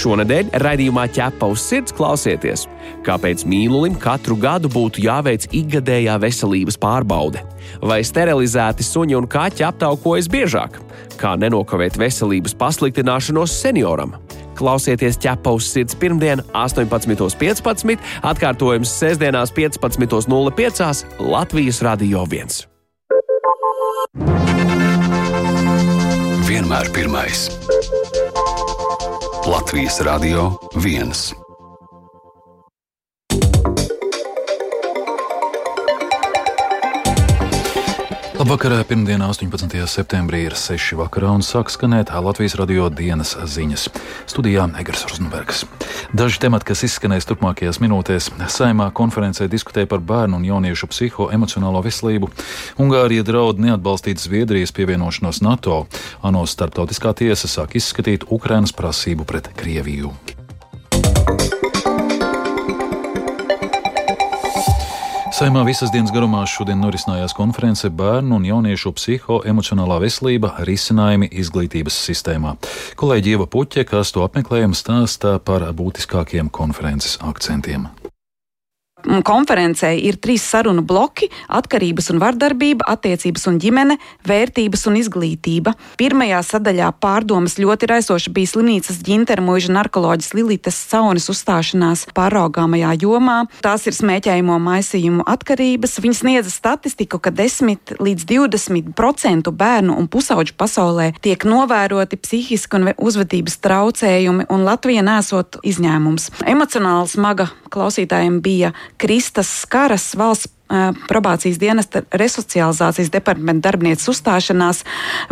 Šonadēļ raidījumā ķepa uz sirds klausieties, kāpēc mīlulim katru gadu būtu jāveic ikgadējā veselības pārbaude, vai sterilizēti suņi un kaķi aptaukojas biežāk, kā nenokavēt veselības pasliktināšanos senioram. Klausieties ķepa uz sirds pirmdien, 18.15. atkārtojums sestdienās 15.05. Latvijas Radio 1. Vienmēr pirmais. Latvijas Radio 1. Labvakar, pirmdienā, 18. septembrī ir 6. vakarā un sāk skanēt Latvijas radio dienas ziņas. Studijā Egers Rozenbergs. Daži temati, kas izskanēs turpmākajās minūtēs, saimā konferencē diskutē par bērnu un jauniešu psihoemocionālo veselību. Ungārija draud neatbalstīt Zviedrijas pievienošanos NATO. ANO starptautiskā tiesa sāk izskatīt Ukrainas prasību pret Krieviju. Saimā visas dienas garumā šodien norisinājās konference Bērnu un jauniešu psihoemocionālā veselība risinājumi izglītības sistēmā. Kolēģi Ieva Puķe, kas to apmeklējuma stāstā par būtiskākiem konferences akcentiem. Konferencē ir trīs sarunu bloki - atkarības un vardarbība, attiecības un ģimene, vērtības un izglītība. Pirmajā sadaļā pārdomas ļoti raisoša bija slimnīcas ģintera mūža narkoloģis Lilitas Saunis uzstāšanās pāraugāmajā jomā. Tās ir smēķējumu maisījumu atkarības. Viņas sniedza statistiku, ka 10 līdz 20% bērnu un pusauģu pasaulē tiek novēroti psihiski un uzvedības traucējumi, un Latvija nesot izņēmums. Emocionāli smaga klausītājiem bija Kristas Skaras valsts probācijas dienesta resocializācijas departamenta darbinieces uzstāšanās.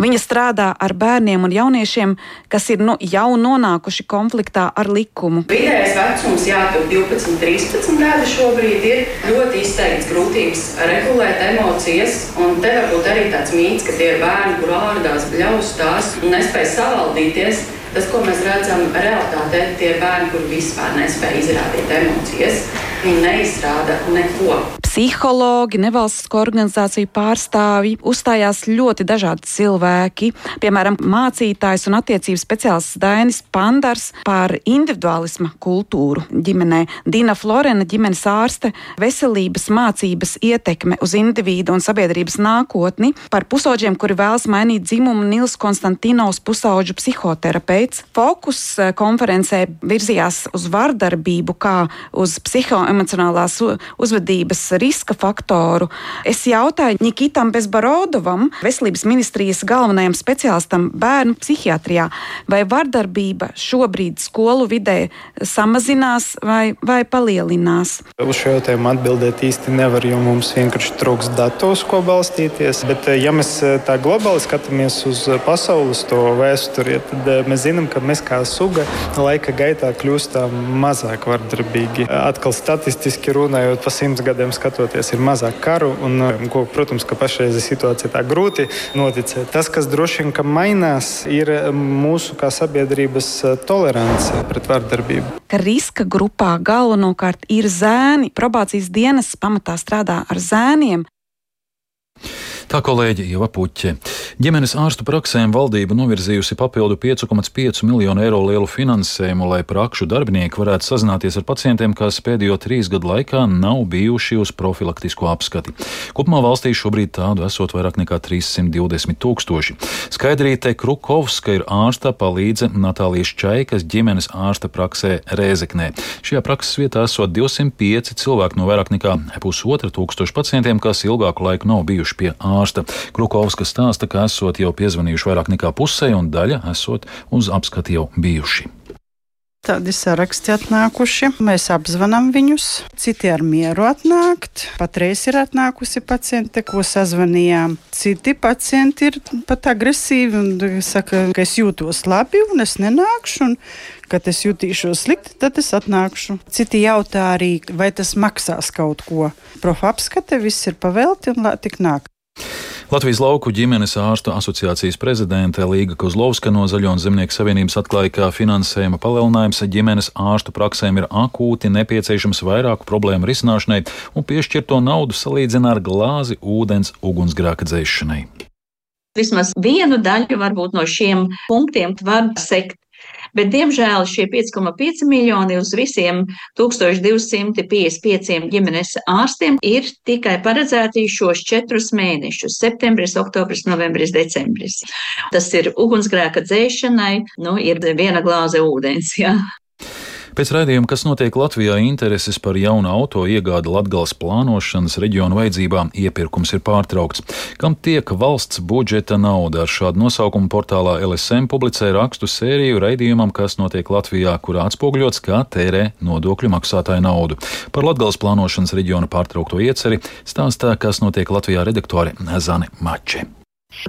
Viņa strādā ar bērniem un jauniešiem, kas ir nu, jau nonākuši konfliktā ar likumu. Vidējais vecums, jā, 12, 13 gadi šobrīd ir ļoti izteikts grūtības regulēt emocijas. Un te varbūt arī tāds mīts, ka tie ir bērni, kur ārdās, bļaustās un nespēj savaldīties. Tas, ko mēs redzam, realitātē tie ir bērni, kuri vispār nespēj izrādīt emocijas. Viņi neizrāda neko. Psihologi, nevalstisko organizāciju pārstāvji, uzstājās ļoti dažādi cilvēki. Piemēram, mācītājs un attiecības speciālists Dainis Pandars par individuālisma kultūru ģimenē, Dina Florena, ģimenes ārste, veselības mācības ietekme uz individu un sabiedrības nākotni, par pusauģiem, kuri vēlas mainīt dzimumu, Nils Konstantinovs, pusauģu psihoterapeits. Fokus eh, konferencē virzījās uz vardarbību kā uz psihoemocionālās uzvedības riska faktoru. Es jautāju Nikitam Bezbarodovam, veselības ministrijas galvenajam speciālistam bērnu psihiatrijā, vai vardarbība šobrīd skolu vidē samazinās vai, vai palielinās. Uz šo jautājumu atbildēt īsti nevar, jo mums vienkārši trūks datos, ko balstīties. Bet, ja mēs tā globāli skatāmies uz pasaules to vēsturi, tad mēs zinām, ka mēs kā suga laika gaitā kļūstam mazāk vardarbīgi. Atkal statistiski runājot, pa simts gadiem skatoties, ir mazāk karu, un, ko, protams, ka pašreizē situācija tā grūti noticēt. Tas, kas droši vien mainās, ir mūsu kā sabiedrības tolerance pret vardarbību. Ka riska grupā galvenokārt ir zēni. Probācijas dienas pamatā strādā ar zēniem. Tā kolēģi Ieva Puķe. Ģimenes ārstu praksēm valdība novirzījusi papildu 5,5 miljonu eiro lielu finansējumu, lai prakšu darbinieki varētu sazināties ar pacientiem, kas pēdējo trīs gadu laikā nav bijuši uz profilaktisko apskati. Kopumā valstī šobrīd tādu esot vairāk nekā 320 tūkstoši. Skaidrīte Krukovska ir ārsta palīdze Natālijas Čaikas ģimenes ārsta praksē Rēzeknē. Šajā prakses vietā esot 205 cilvēki no vairāk nekā pusotra tūkstoša pacientiem, kas ilgāku laiku nav bijuši pie ārsta ārsta. Krukovska stāsta, ka esot jau piezvanījuši vairāk nekā pusē, un daļa esot uz apskati jau bijuši. Tādi saraksti atnākuši. Mēs apzvanām viņus. Citi ar mieru atnākt. Patreiz ir atnākusi paciente, ko sazvanījām. Citi pacienti ir pat agresīvi un saka, ka es jūtos labi un es nenākšu. Un kad es jutīšos slikti, tad es atnākšu. Citi jautā arī, vai tas maksās kaut ko. Profa apskate, viss ir pavelti un tik nāk. Latvijas lauku ģimenes ārstu asociācijas prezidente Līga Kozlovska no Zaļo un Zemnieku savienības atklāja, ka finansējuma palielinājums ģimenes ārstu praksēm ir akūti nepieciešams vairāku problēmu risināšanai, un piešķirto naudu salīdzina ar glāzi ūdens ugunsgrēka dzēšanai. Vismaz vienu daļu varbūt no šiem punktiem var sekt Bet, diemžēl, šie 5,5 miljoni uz visiem 1255 ģimenes ārstiem ir tikai paredzēti šos četrus mēnešus - septembris, oktobris, novembris, decembris. Tas ir ugunsgrēka dzēšanai, nu, ir viena glāze ūdens. Jā. Pēc raidījuma, kas notiek Latvijā, intereses par jaunu auto iegādi Latgales plānošanas reģionu vajadzībām iepirkums ir pārtraukts. Kam tiek valsts budžeta nauda? Ar šādu nosaukumu portālā LSM publicē rakstu sēriju raidījumam, kas notiek Latvijā, kurā atspoguļots, kā tērē nodokļu maksātāju naudu. Par Latgales plānošanas reģiona pārtraukto ieceri stāstā, kas notiek Latvijā redaktore Zane Mače.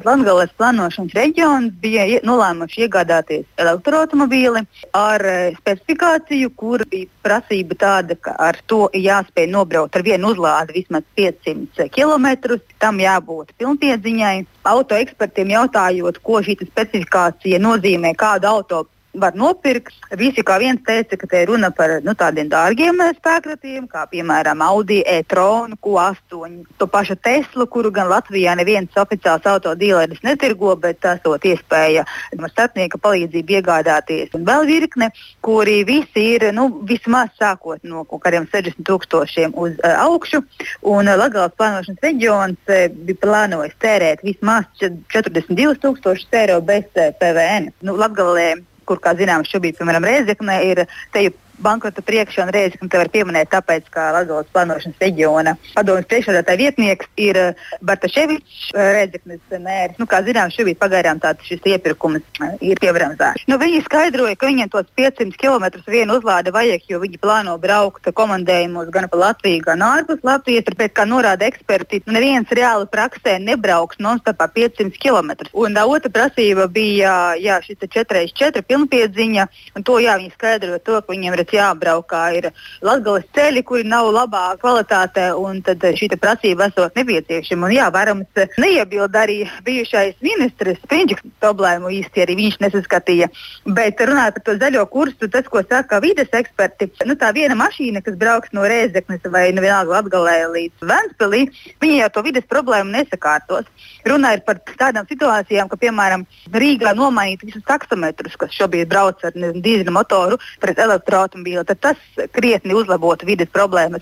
Latvijas plānošanas reģions bija nolēmuši iegādāties elektroautobīli ar e, specifikāciju, kur bija prasība tāda, ka ar to jāspēj nobraukt ar vienu uzlādi vismaz 500 km. Tam jābūt pilnpiedziņai. Auto ekspertiem jautājot, ko šī specifikācija nozīmē, kādu auto var nopirkt. Visi kā viens teica, ka te ir runa par nu, tādiem dārgiem eh, spēkratiem, kā piemēram Audi e-tronu, Q8, to pašu Teslu, kuru gan Latvijā neviens oficiāls autodīleris netirgo, bet esot iespēja ar starpnieka palīdzību iegādāties. Un vēl virkne, kuri visi ir nu, vismaz sākot no kaut kādiem 60 tūkstošiem uz uh, augšu. Un uh, Latvijas plānošanas reģions uh, bija plānojis tērēt vismaz 42 tūkstošus eiro bez uh, PVN. Nu, Latgalē kur, kā zināms, šobrīd, piemēram, Reizekne ir teju bankrota priekšā un reizes, ka var pieminēt, tāpēc, ka Latvijas plānošanas reģiona padomjas priekšsēdētāja vietnieks ir eh, Bartaševičs, eh, Reizeknes mērs. Nu, kā zināms, šobrīd pagaidām tāds šis iepirkums eh, ir piebremzēts. Nu, viņi skaidroja, ka viņiem tos 500 km vienu uzlādi vajag, jo viņi plāno braukt komandējumos gan pa Latviju, gan ārpus Latvijas. Tāpēc, kā norāda eksperti, nu, neviens reāli praksē nebrauks non-stopā 500 km. Un tā otra prasība bija jā, šis 4x4 pilnpiedziņa, un to jā, viņi skaidroja to, ka viņiem ir tāpēc jābraukā ir Latvijas ceļi, kuri nav labā kvalitātē, un tad šī prasība esot nepieciešama. Un, jā, varams neiebild arī bijušais ministrs Prinčiks problēmu īsti arī viņš nesaskatīja. Bet runājot par to zaļo kursu, tas, ko saka vides eksperti, nu, tā viena mašīna, kas brauks no Rēzeknes vai nu, vienalga Latgalē līdz Ventspilī, viņi jau to vides problēmu nesakārtos. Runa ir par tādām situācijām, ka, piemēram, Rīgā nomainīt visus taksometrus, kas šobrīd brauc ar dīzeļu motoru pret elektroautomašīnu automobīli, tad tas krietni uzlabotu vides problēmas.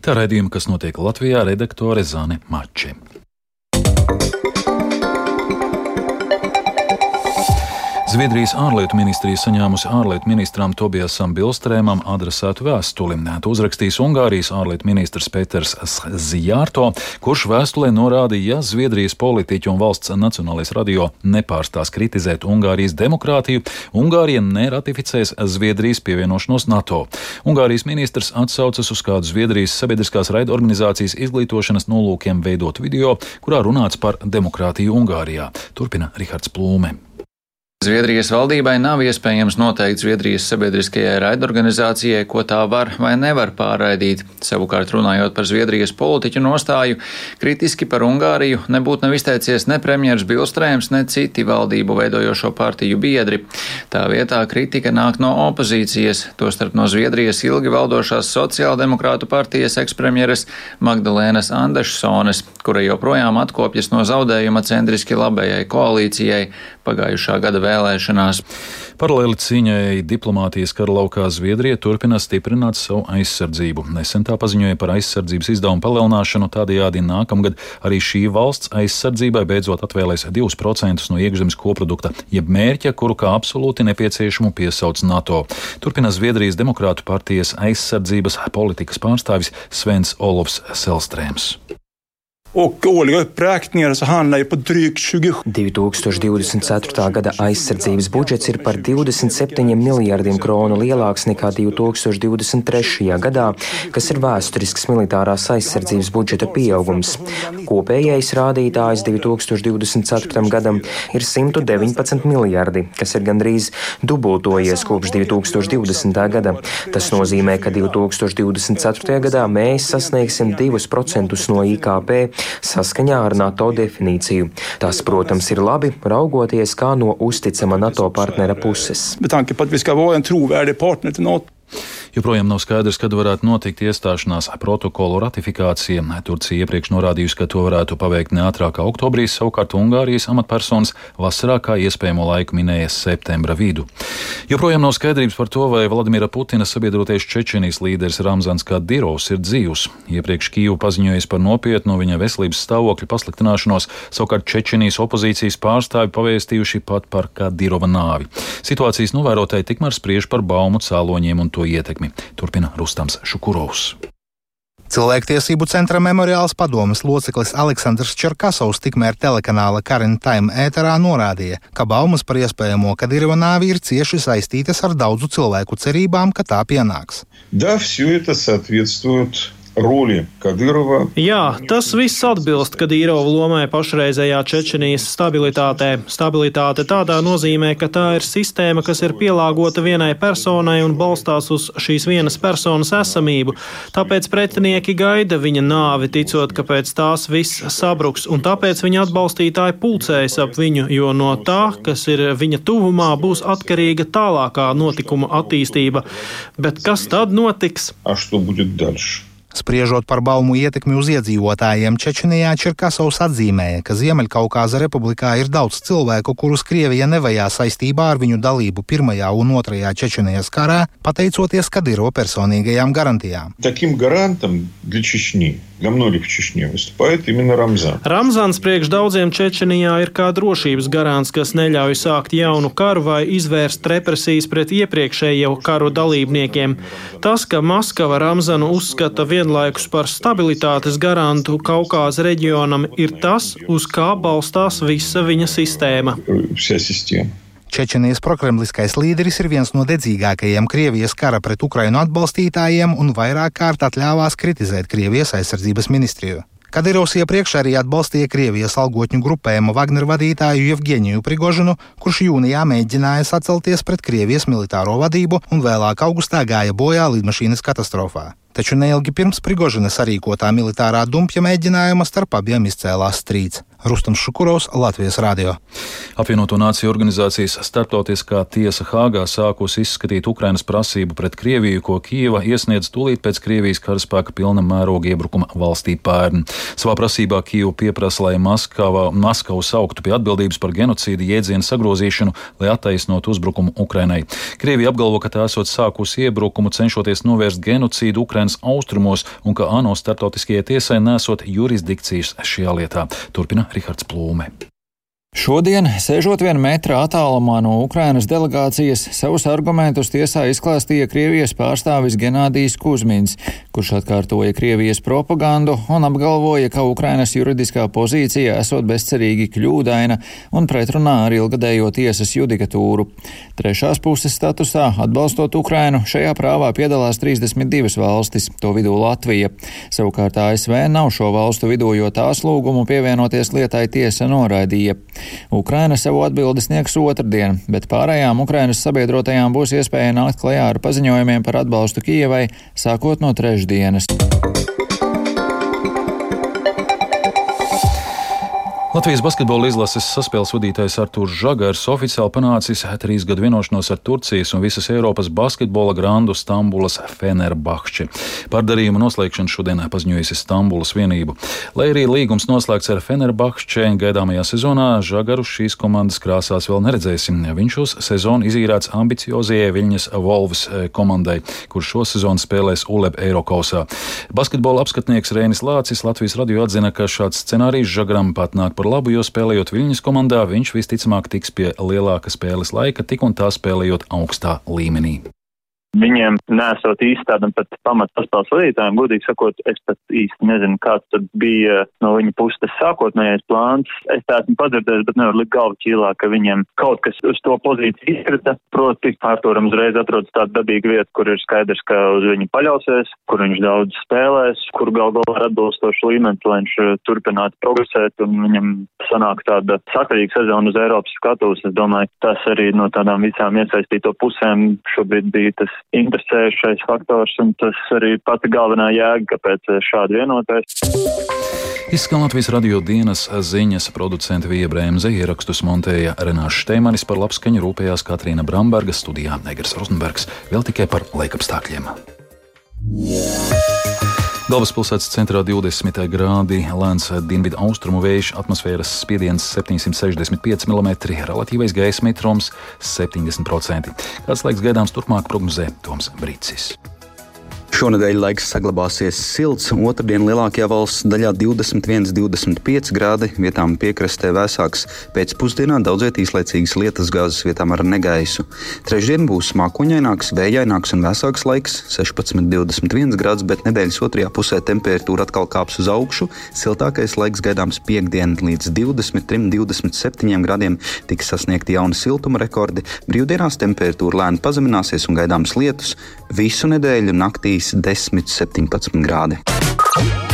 Tā raidījuma, kas notiek Latvijā, redaktore Zane Mači. Zviedrijas ārlietu ministrija saņēmusi ārlietu ministram Tobijasam Bilstrēmam adresētu vēstuli. To uzrakstījis Ungārijas ārlietu ministrs Peters Zijārto, kurš vēstulē norādīja, ja Zviedrijas politiķi un valsts nacionālais radio nepārstās kritizēt Ungārijas demokrātiju, Ungārija neratificēs Zviedrijas pievienošanos NATO. Ungārijas ministrs atsaucas uz kādu Zviedrijas sabiedriskās raidorganizācijas izglītošanas nolūkiem veidot video, kurā runāts par demokrātiju Ungārijā. Turpina Rihards Plūme. Zviedrijas valdībai nav iespējams noteikt Zviedrijas sabiedriskajai raidorganizācijai, ko tā var vai nevar pārraidīt. Savukārt, runājot par Zviedrijas politiķu nostāju, kritiski par Ungāriju nebūtu nav izteicies ne premjers Bilstrēms, ne citi valdību veidojošo partiju biedri. Tā vietā kritika nāk no opozīcijas, tostarp no Zviedrijas ilgi valdošās sociāldemokrātu partijas ekspremjeres Magdalēnas Andešsones, kura joprojām atkopjas no zaudējuma centriski labējai koalīcijai pagājušā gada vēlēšanās. Paralēli cīņai diplomātijas kara laukā Zviedrija turpina stiprināt savu aizsardzību. Nesen tā paziņoja par aizsardzības izdevumu palielināšanu, tādējādi nākamgad arī šī valsts aizsardzībai beidzot atvēlēs 2% no iekšzemes koprodukta, jeb mērķa, kuru kā absolūti nepieciešamu piesauc NATO. Turpina Zviedrijas Demokrātu partijas aizsardzības politikas pārstāvis Svens Olofs Selstrēms. Och årliga uppräkningar så handlar ju på drygt 27. 2024. gada aizsardzības budžets ir par 27 miljardiem kronu lielāks nekā 2023. gadā, kas ir vēsturisks militārās aizsardzības budžeta pieaugums. Kopējais rādītājs 2024. gadam ir 119 miljardi, kas ir gandrīz dubultojies kopš 2020. gada. Tas nozīmē, ka 2024. gadā mēs sasniegsim 2% no IKP saskaņā ar NATO definīciju. Tas, protams, ir labi, raugoties kā no uzticama NATO partnera puses. Joprojām nav skaidrs, kad varētu notikt iestāšanās protokolu ratifikācija. Turcija iepriekš norādījusi, ka to varētu paveikt neatrākā oktobrī, savukārt Ungārijas amatpersonas vasarā kā iespējamo laiku minēja septembra vidu. Joprojām nav skaidrības par to, vai Vladimira Putina sabiedroties Čečenijas līderis Ramzans Kadirovs ir dzīvs. Iepriekš Kīvu paziņojis par nopietnu viņa veselības stāvokļa pasliktināšanos, savukārt Čečenijas opozīcijas pārstāvi pavēstījuši pat par Kadirova nāvi. Situācijas novērotāji tikmēr spriež par baumu cēloņiem un to ietekmi Turpina Rustams Šukurovs. Cilvēktiesību centra memoriāls padomas loceklis Aleksandrs Čerkasovs tikmēr telekanāla Karina Time ēterā norādīja, ka baumas par iespējamo Kadirova nāvi ir cieši saistītas ar daudzu cilvēku cerībām, ka tā pienāks. Да, все это соответствует roli Kadirova. Jā, tas viss atbilst Kadirova lomai pašreizējā Čečenijas stabilitātē. Stabilitāte tādā nozīmē, ka tā ir sistēma, kas ir pielāgota vienai personai un balstās uz šīs vienas personas esamību. Tāpēc pretinieki gaida viņa nāvi, ticot, ka pēc tās viss sabruks, un tāpēc viņa atbalstītāji pulcējas ap viņu, jo no tā, kas ir viņa tuvumā, būs atkarīga tālākā notikuma attīstība. Bet kas tad notiks? А что будет дальше? Spriežot par baumu ietekmi uz iedzīvotājiem, Čečenijā Čerkasovs atzīmēja, ka Ziemeļkaukāza republikā ir daudz cilvēku, kurus Krievija nevajā saistībā ar viņu dalību Pirmajā un Otrajā Čečenijas karā, pateicoties Kadiro personīgajām garantijām. Таким гарантом для Чечни, для многих в Чечне выступает именно Рамзан. Ramzans priekš daudziem Čečenijā ir kā drošības garants, kas neļauj sākt jaunu karu vai izvērst represijas pret iepriekšējo karu dalībniekiem. Tas, ka Maskava Ramzanu uzskata vienlaikus par stabilitātes garantu Kaukāza reģionam, ir tas, uz kā balstās visa viņa sistēma. Вся система. Čečenijas prokremliskais līderis ir viens no dedzīgākajiem Krievijas kara pret Ukrainu atbalstītājiem un vairāk kārt atļāvās kritizēt Krievijas aizsardzības ministriju. Kadirovs iepriekš arī atbalstīja Krievijas algotņu grupējumu Wagner vadītāju Jevģeniju Prigožinu, kurš jūnijā mēģināja sacelties pret Krievijas militāro vadību un vēlāk augustā gāja bojā lidmašīnas katastrofā. Taču neilgi pirms Prigožina sarīkotā militārā dumpja mēģinājuma starp abiem izcēlās strīds. Rustams Šukurovs, Latvijas radio. Apvienoto Nāciju organizācijas starptautiskā tiesa Hāgā sākusi izskatīt Ukrainas prasību pret Krieviju, ko Kieva iesniedz tūlīt pēc Krievijas karaspēka pilna mēroga iebrukuma valstī pērn. Savā prasībā Kieva pieprasa, lai Maskava, Maskavu sauktu pie atbildības par genocīdu jēdzienu sagrozīšanu, lai attaisnotu uzbrukumu Ukrainai. Krievija apgalvo, ka tā esot sākusi iebrukumu, cenšoties novērst genocīdu Ukrainas austrumos un ka ANO starptautiskajai tiesai nesot jurisdikcijas šajā lietā. Turpina Rihards Plūme. Šodien, sēžot vienu metru attālumā no Ukrainas delegācijas, savus argumentus tiesā izklāstīja Krievijas pārstāvis Genādijs Kuzmins, kurš atkārtoja Krievijas propagandu un apgalvoja, ka Ukrainas juridiskā pozīcija esot bezcerīgi kļūdaina un pretrunā ar ilgadējo tiesas judikatūru. Trešās puses statusā, atbalstot Ukrainu, šajā prāvā piedalās 32 valstis, to vidū Latvija. Savukārt ASV nav šo valstu vidū, jo tās lūgumu pievienoties lietai tiesa noraidīja. Ukraina savu atbildi sniegs otrdien, bet pārējām Ukrainas sabiedrotajām būs iespēja nākt klajā ar paziņojumiem par atbalstu Kijevai sākot no trešdienas. Latvijas basketbola izlases saspēles vadītājs Artūrs Žagars oficiāli panācis trīs gadu vienošanos ar Turcijas un visas Eiropas basketbola grandu Stambulas Fenerbahči. Par darījumu noslēgšanu šodien paziņojusi Stambulas vienību. Lai arī līgums noslēgts ar Fenerbahči gaidāmajā sezonā, Žagaru šīs komandas krāsās vēl neredzēsim. Viņš uz sezonu izīrēts ambiciozajai Viļņas Volvas komandai, kurš šo sezonu spēlēs ULEB Eirokausā. Basketbola apskatnieks Rēnis Lācis Latvijas radio atzina, ka šāds scenārijs Žagaram pat nāk par par labu, jo spēlējot Viļņas komandā, viņš visticamāk tiks pie lielāka spēles laika, tik un tā spēlējot augstā līmenī. Viņiem nesot īsti tādam pat pamat paspēles vadītājiem, godīgi sakot, es pat īsti nezinu, kāds tad bija no viņa puses tas sākotnējais plāns. Es tā esmu padzirdējis, bet nevaru likt galvu ķīlā, ka viņiem kaut kas uz to pozīciju izkrita. Proti, Arturam uzreiz atrodas tāda dabīga vieta, kur ir skaidrs, ka uz viņu paļausies, kur viņš daudz spēlēs, kur gal galā ir atbilstošs līmenis, lai viņš eh, turpinātu progresēt un viņam sanāk tāda sakaļīga sezona uz Eiropas skatuves. Es domāju, tas arī no tādām visām iesaistīto pusēm šobrīd bija tas interesējušais faktors, un tas arī pati galvenā jēga, kāpēc šādi vienoties. Izskan Latvijas radio dienas ziņas producenta Viebrēmze ierakstus montēja Renāšu Šteimanis par labskaņu rūpējās Katrīna Bramberga studijā Negras Rosenbergs vēl tikai par laikapstākļiem. Galvaspilsētas centrā 20 grādi, lēns dienvidu austrumu vējš, atmosfēras spiediens 765 mm, relatīvais gaisa mitrums 70%. Kāds laiks gaidāms turpmāk prognozē Toms Brīcis. Šonadēļ laiks saglabāsies silts. Otradien lielākajā valsts daļā 21, 25 grādi, vietām piekrastē vēsāks. Pēcpusdienā daudziet īslaicīgas lietas gāzes vietām ar negaisu. Trešdien būs mākoņaināks, vējaināks un vēsāks laiks - 16, 21 grāds, bet nedēļas otrajā pusē temperatūra atkal kāps uz augšu. Siltākais laiks gaidāms piekdien līdz 23, 27 grādiem tiks sasniegti jauni siltuma rekordi. Brīvdienās temperatūra lēni pazemināsies un gaidāms lietus. Visu nedēļu naktīs 3, 10, 17 grādi.